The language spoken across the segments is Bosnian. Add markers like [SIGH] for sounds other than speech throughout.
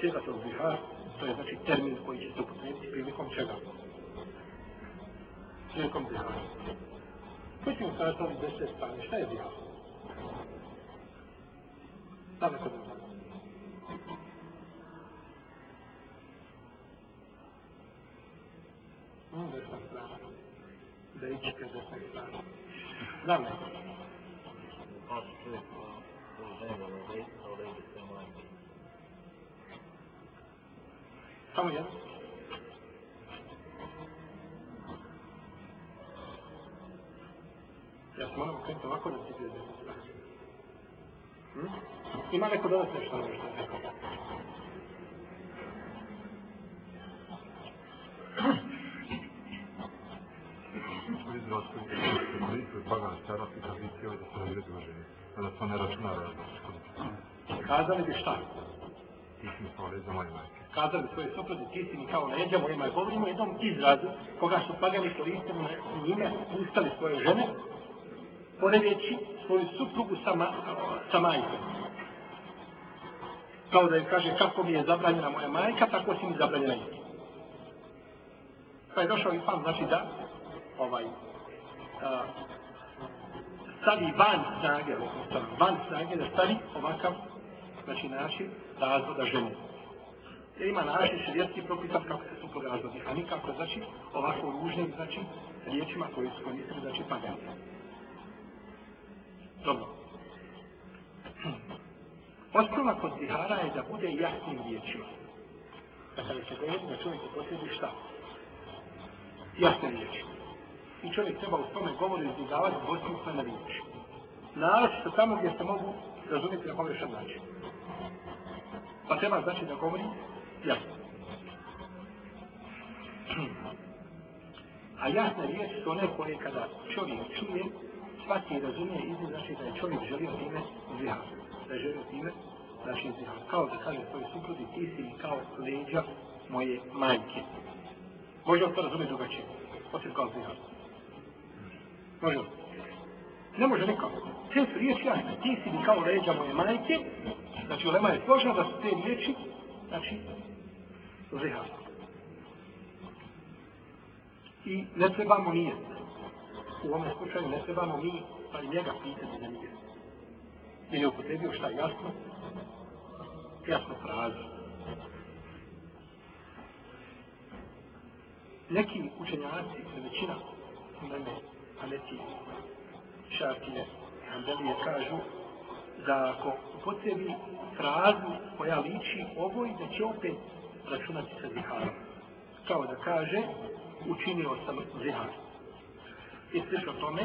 sjeda to zihar, to je znači termin koji će se upotrebiti prilikom čega? Prilikom zihara. Koji ćemo sada to deset strane? Šta je zihar? Sada kod zihara. Mm, desna strana. Da ići kad desna strana. Znam neko. Samo jedan. Ja sam moram krenuti ovako da ti strana. Hm? Ima neko dodat nešto što je rekao? Izraelskoj koristili pagan stara i tradicija da se ne ženi. A da to ne računa različite. Kazali bi šta? Ti si mi stvari za moje majke. Kazali svoje suprodi, ti si mi kao leđa mojima, je Govorimo o jednom izrazu koga su pagani koristili na njime, ustali svoje žene, poredeći svoju suprugu sa, ma, sa majkom. Kao da je kaže kako mi je zabranjena moja majka, tako si mi zabranjena i. Pa je došao i pan, znači da, ovaj, a, stavi van snage, van snage da stavi ovakav, znači način razvoda žene. Jer ima način širijetski propisan kako se supruga razvodi, a nikako, znači, ovako ružnim, znači, riječima koje su koristili, znači, pagani. Dobro. Osnova kod zihara je da bude jasnim riječima. Da kada se govori da čovjek potrebi šta? Jasne riječi. I čovjek treba u tome govoru izbjegavati dvosmislene riječi. Naravno tamo gdje se mogu razumjeti na pogrešan način. Pa treba znači da govori jasno. A jasna riječ su one koje kada čovjek čuje, svaki i razumije izme znači da je čovjek želio time zihar. Da je želio time znači zihar. Kao da kaže svoje suprudi, ti si mi kao leđa moje majke. Može li to razumjeti drugačije? Osim kao zihar. Može li? Ne može nikako. Te su riječi jasne. Ti si mi kao leđa moje majke. Znači, ulema je složena da su te riječi, znači, zihar. I ne trebamo nije. U ovom slučaju ne trebamo mi, pa i njega pitati za nije. Jer je upotrebio šta jasno? Jasno frazu. Neki učenjaci, većina, mene, a neki šartine, Handelije kažu da ako upotrebi frazu koja liči ovoj, da će opet računati sa ziharom. Kao da kaže, učinio sam zihar. I slišao tome,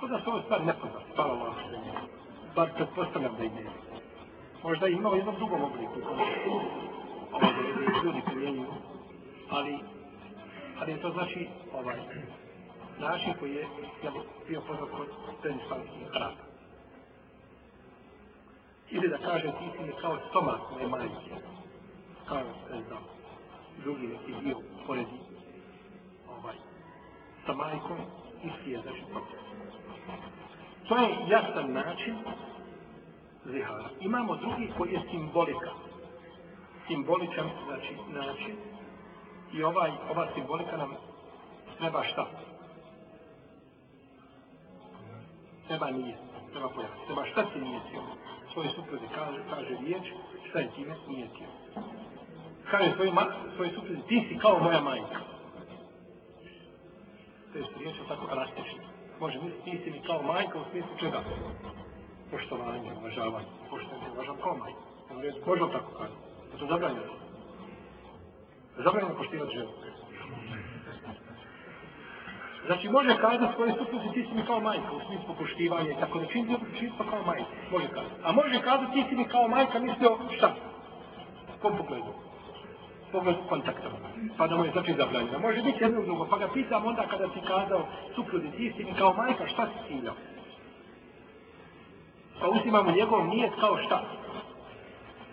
ko da se ovo stvari nepoznat, hvala Allah što je Bar pretpostavljam da ide. Možda je imao jednom drugom obliku, ovo ovaj da ljudi primjenjuju, ali, ali je to znači ovaj, način koji je jel, bio poznat kod predislavskih hrata. Ili da kaže ti si mi kao stomak moje majke, kao ne drugi neki dio poredi ovaj, sa majkom, isti je znači to. To je jasan način zihara. Imamo drugi koji je simbolika. Simboličan znači način. I ovaj, ova simbolika nam treba šta? treba nije, treba pojaviti. Treba šta si nijetio? Svoje supruzi kaže, kaže riječ, šta je time unijetio. Kaže svoj, ma, svoj supruzi, ti si kao moja majka. To je riječ tako rastično. Može misliti, ti si mi kao majka u smislu čega? Poštovanje, uvažavanje. Poštovanje, uvažavam kao majka. Može li tako kaže? To je zabranjeno. Zabranjeno poštivati ženu. Znači može kazati svoje supruzi ti si mi kao majka u smislu poštivanja i tako da čini dobro kao majka. Može kazati. A može kazati ti si mi kao majka mislio šta? Kom pogledu? Pogled kontakta. Pa da mu je znači zabranjeno. Može biti jedno drugo. Pa ga pitam onda kada si kazao supruzi ti si mi kao majka šta si ciljao? Pa uzimamo njegov nijet kao šta?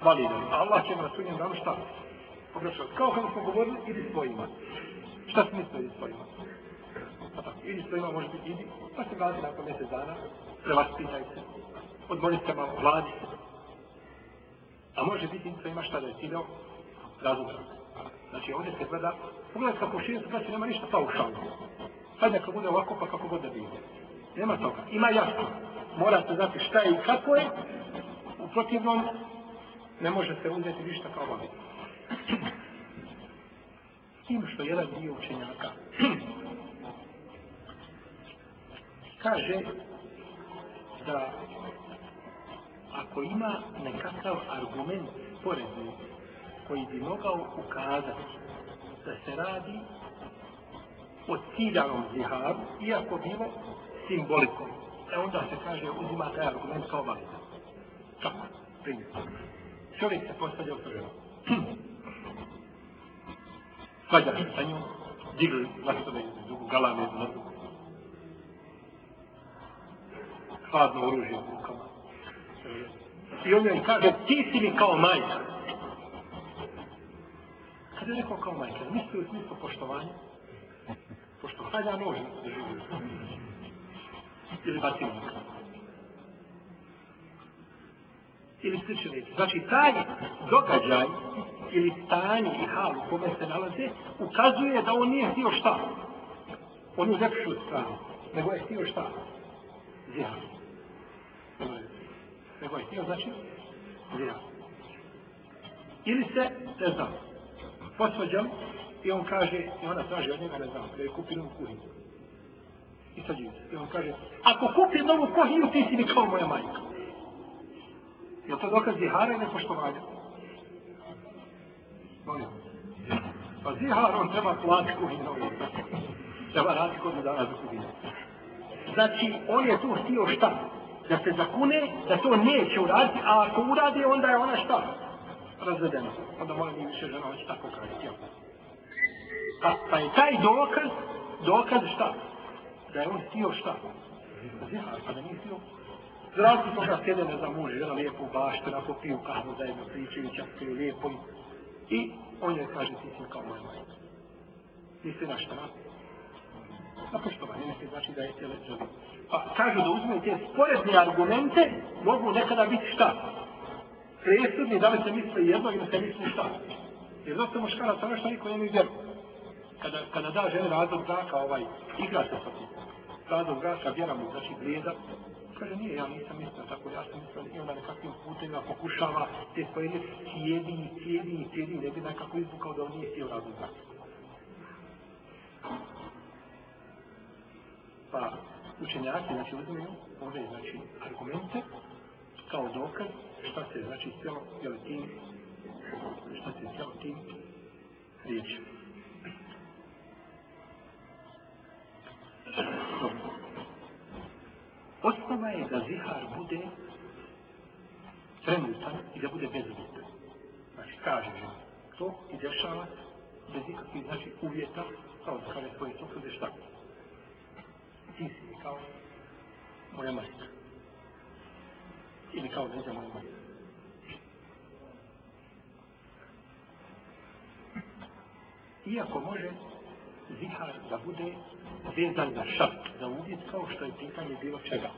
Validan. Allah će na sunjem danu šta? Obraćao. Kao kada smo govorili, idi svojima. Šta smo mislili svojima? Pa ili što ima može biti idi, pa se vrati nakon mjesec dana, prevaspitaj se, odmori se malo, vladi se. A može biti da ima šta da je ciljao razum. Znači ovdje se gleda, pogledaj kako širinu se braći, nema ništa paušalno. Sad neka bude ovako pa kako god da bi ide. Nema toga. Ima jasno. Morate znati šta je i kako je. U protivnom ne može se uzeti ništa kao obavit. S tim što jedan dio učenjaka [CLEARS THROAT] kaže da ako ima nekakav argument porezni koji bi mogao ukazati da se radi o ciljanom ziharu, iako bilo simbolikom. E onda se kaže, uzima taj argument kao validan. Kako? Primjer. Čovjek se postavlja u prvom. [CLEARS THROAT] Svađa se sa njom, digli vlastove drugu, galame drugu. Hladno oružje u rukama. I on joj kaže, ti si mi kao majka. Kada je rekao kao majka, misli u smislu poštovanja, pošto halja nož se živi. Ili batimo Ili slično. Znači, taj događaj ili stanje i hal u kome se nalaze, ukazuje da on nije htio šta. On je lepšu stranu. Nego je htio šta? Zjavno. Nego je htio, znači, zina. Ili se, ne znam, posvađali, I on kaže, i ona traži od njega, ne znam, da je kupi novu kuhinju. I sad je, i on kaže, ako kupi novu kuhinju, ti si mi kao moja majka. Je to dokaz zihara i nepoštovanja? Molim. Pa zihar, on treba plati kuhinju novu. Treba raditi kod dana za kuhinju. Znači, on je tu htio šta? Da se zakune, da to neće uraditi, a ako uradi, onda je ona šta? Razvedena. Onda mora nije više žena, hoće tako kažiti. Pa, pa je taj dokaz, dokaz šta? Da je on htio šta? Zihar, pa da nije htio. Zdravstvo toga sjede ne za muže, jedna lijepo u bašte, na popiju kahvu zajedno, pričaju, časkaju lijepo. I on je kaže, ti si kao moja majka. Ti si naš šta? Na poštovanje, neke znači da je tele želi. Pa kažu da uzme te sporedne argumente, mogu nekada biti šta? Presudni, da li se misli jedno ili se misli šta? Jer dosta muškaraca nešto niko ne ni vjeru. kada, kada da žene razlog braka, ovaj, igra se sa tim. Razlog braka, vjera mu, znači, blijeda. Kaže, nije, ja nisam mislio tako, ja sam mislio, i ona nekakvim putima pokušava te svoje cijedi, cijedi, cijedi, ne bi nekako izbukao da on nije htio razlog braka. Pa, učenjaci, znači, uzmeju ove, znači, argumente kao dokaz šta se, znači, cijelo, jel, tim, šta se cijelo tim riječi. Osnova je da zihar bude trenutan i da bude bezuvjetan. Znači, kaže žena, to i dešava bez ikakvih, znači, uvjeta, kao da kaže svoje supruze, šta? Mi kao moja majka. Ili kao veza moja majka. Iako može zihar da bude vezan za šart, za uvjet, kao što je pitanje bilo čega.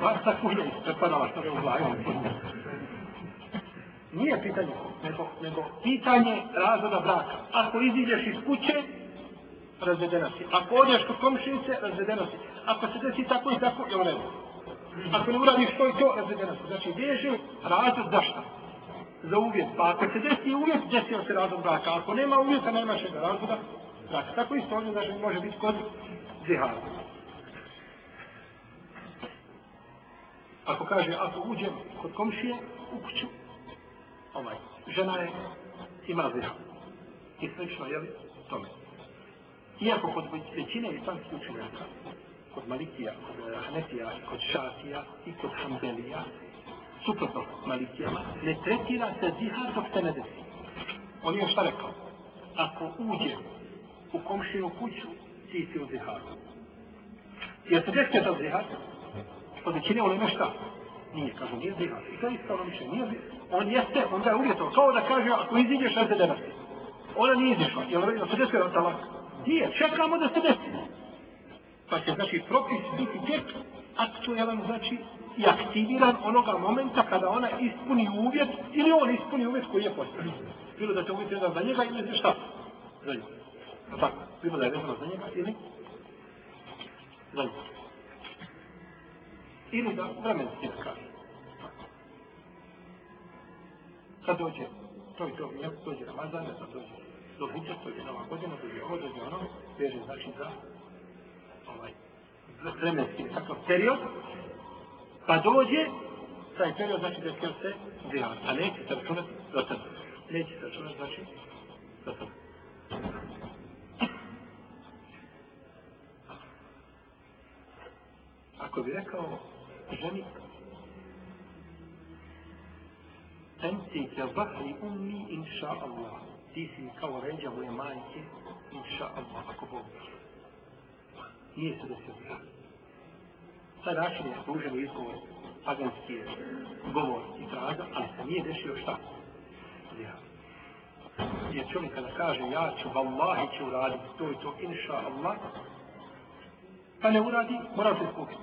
Vasa kuća isprepadala što je u glavi. Nije pitanje, nego, nego pitanje razvoda braka. Ako iziđeš iz kuće, razvedena si. Ako odeš kod komšinice, razvedena si. Ako se desi tako i tako, je u. Ako ne uradiš to i to, razvedena si. Znači, veže razvod za šta? za uvjet. Pa ako se desi uvjet, desio se razvod braka. Ako nema uvjeta, nema šega razvoda braka. Tako isto ovdje znači, može biti kod zihara. Ako kaže, ako uđem kod komšije u kuću, ovaj, žena je, ima zihar. I slično, jel, tome. Iako kod većine islamskih učenjaka, kod Malikija, kod eh, Hanefija, kod Šafija i kod Hanbelija, suprotno malikijama, ne tretira se zihar dok se ne desi. On je šta rekao? Ako uđe u komšinu kuću, ti si u ziharu. Jer se desite za zihar, kod većine ono ima šta? Nije, kažu, nije zihar. I to je isto ono više, nije zihar. On jeste, on je uvjetao, kao da kaže, ako iziđeš, ne se denasi. Ona nije izišla, jer se desite za talak. Nije, čekamo da se desimo. Pa će, znači, propis biti tek aktuelan, znači, i aktiviran onoga momenta kada ona ispuni uvjet ili on ispuni uvjet koji je postavljen. Bilo da će uvjet jedan za njega ili za šta? Za njega. Tako, pa, bilo da je vezano za njega ili za njega. Ili da vremenski da kaže. Kad dođe to i to, mjesto, dođe Ramazan, da dođe to do to je Nova godina, to je ovo, dođe ono, veže znači za ovaj vremenski takav period, pa dođe, taj period znači da će se zihar, a neće se računati do tada. Neće se računati znači do tada. Ako bi rekao ženi, أنت ke أمي إن شاء الله Ti si kao ređa moje majke, inša Allah, ako Bog. Nije se desio zihar. Taj način je služen izgovor, paganski je govor i traga, ali se nije desio šta? Zihar. Jer čovjek kada kaže ja ću, vallahi ću uraditi to i to, inša Allah, pa ne uradi, mora se skupiti.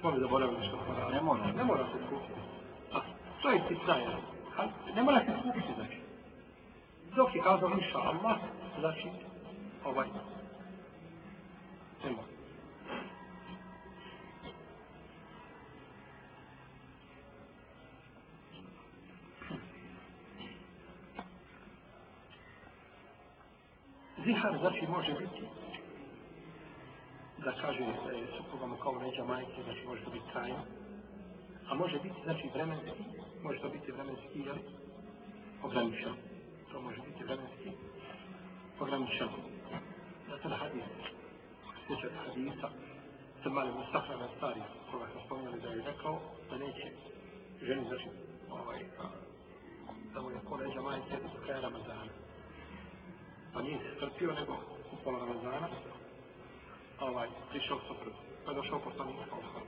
Smo li zaboravili što mora? Ne mora. Ne mora se skupiti. A, to je ne mora se skupiti, znači. Dok je kazao inša Allah, znači, ovaj, ne mora. Zihar znači može biti da kaže da je suprugama kao neđa majke, znači može biti trajno. A može biti znači vremenski, može to biti vremenski, jel? Ograničan. To može biti vremenski ograničan. Zato na hadis, sjećate hadisa, se mali Mustafa na stari, koga smo spomnjali da je rekao da neće ženi, znači, ovaj, da mu je ko leđa majice do kraja Ramazana pa nije se strpio, nego u pola Ramazana, ovaj, prišao suprot, pa je došao poslanik sa osam.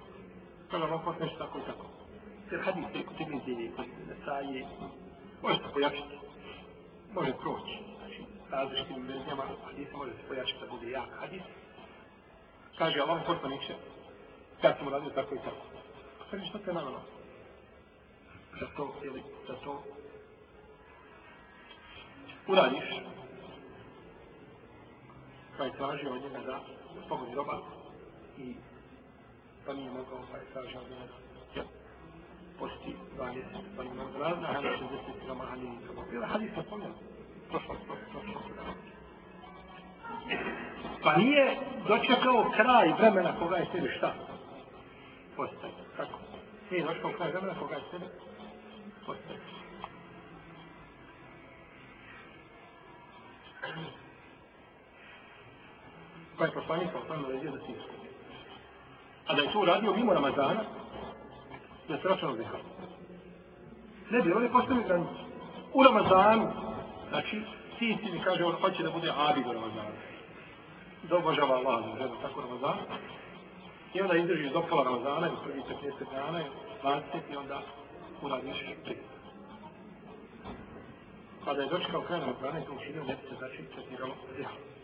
Kada vam potneš tako i tako. Jer hadis je kod Ibn kod Nesaje, može se pojačiti, može proći. Znači, različitim verzijama hadisa može se pojačiti da bude jak hadis. Kaže, Allah poslaniče, kad sam uradio tako i tako. Kaže, što te navjelo? Za to, ili, za to uradiš, pa je tražio od njega da spomeni roba i pa nije mogao, pa je tražio od njega da posti dva mjeseca, pa nije razna, ali 60 grama, ali nije grama. Bila hadis o tome, prošlo, prošlo, prošlo. Pa nije dočekao kraj vremena koga je sebi šta? Postaje. Kako? Nije dočekao kraj vremena koga je sebi? Postaje. pa je poslanik sa osam naredio da se iskupi. A da je to uradio mimo Ramazana, da se računao zihar. Ne bi, on je postavio granicu. U Ramazanu, znači, sin ti mi kaže, on hoće da bude abid u Ramazanu. Da obožava Allah, da žena tako Ramazan. I onda izdržiš do pola Ramazana, i prvi 15 dana, 20 i onda uradiš prije. Pa Kada je dočekao kraj Ramazana i to učinio, ne bi se znači tretiralo zihar.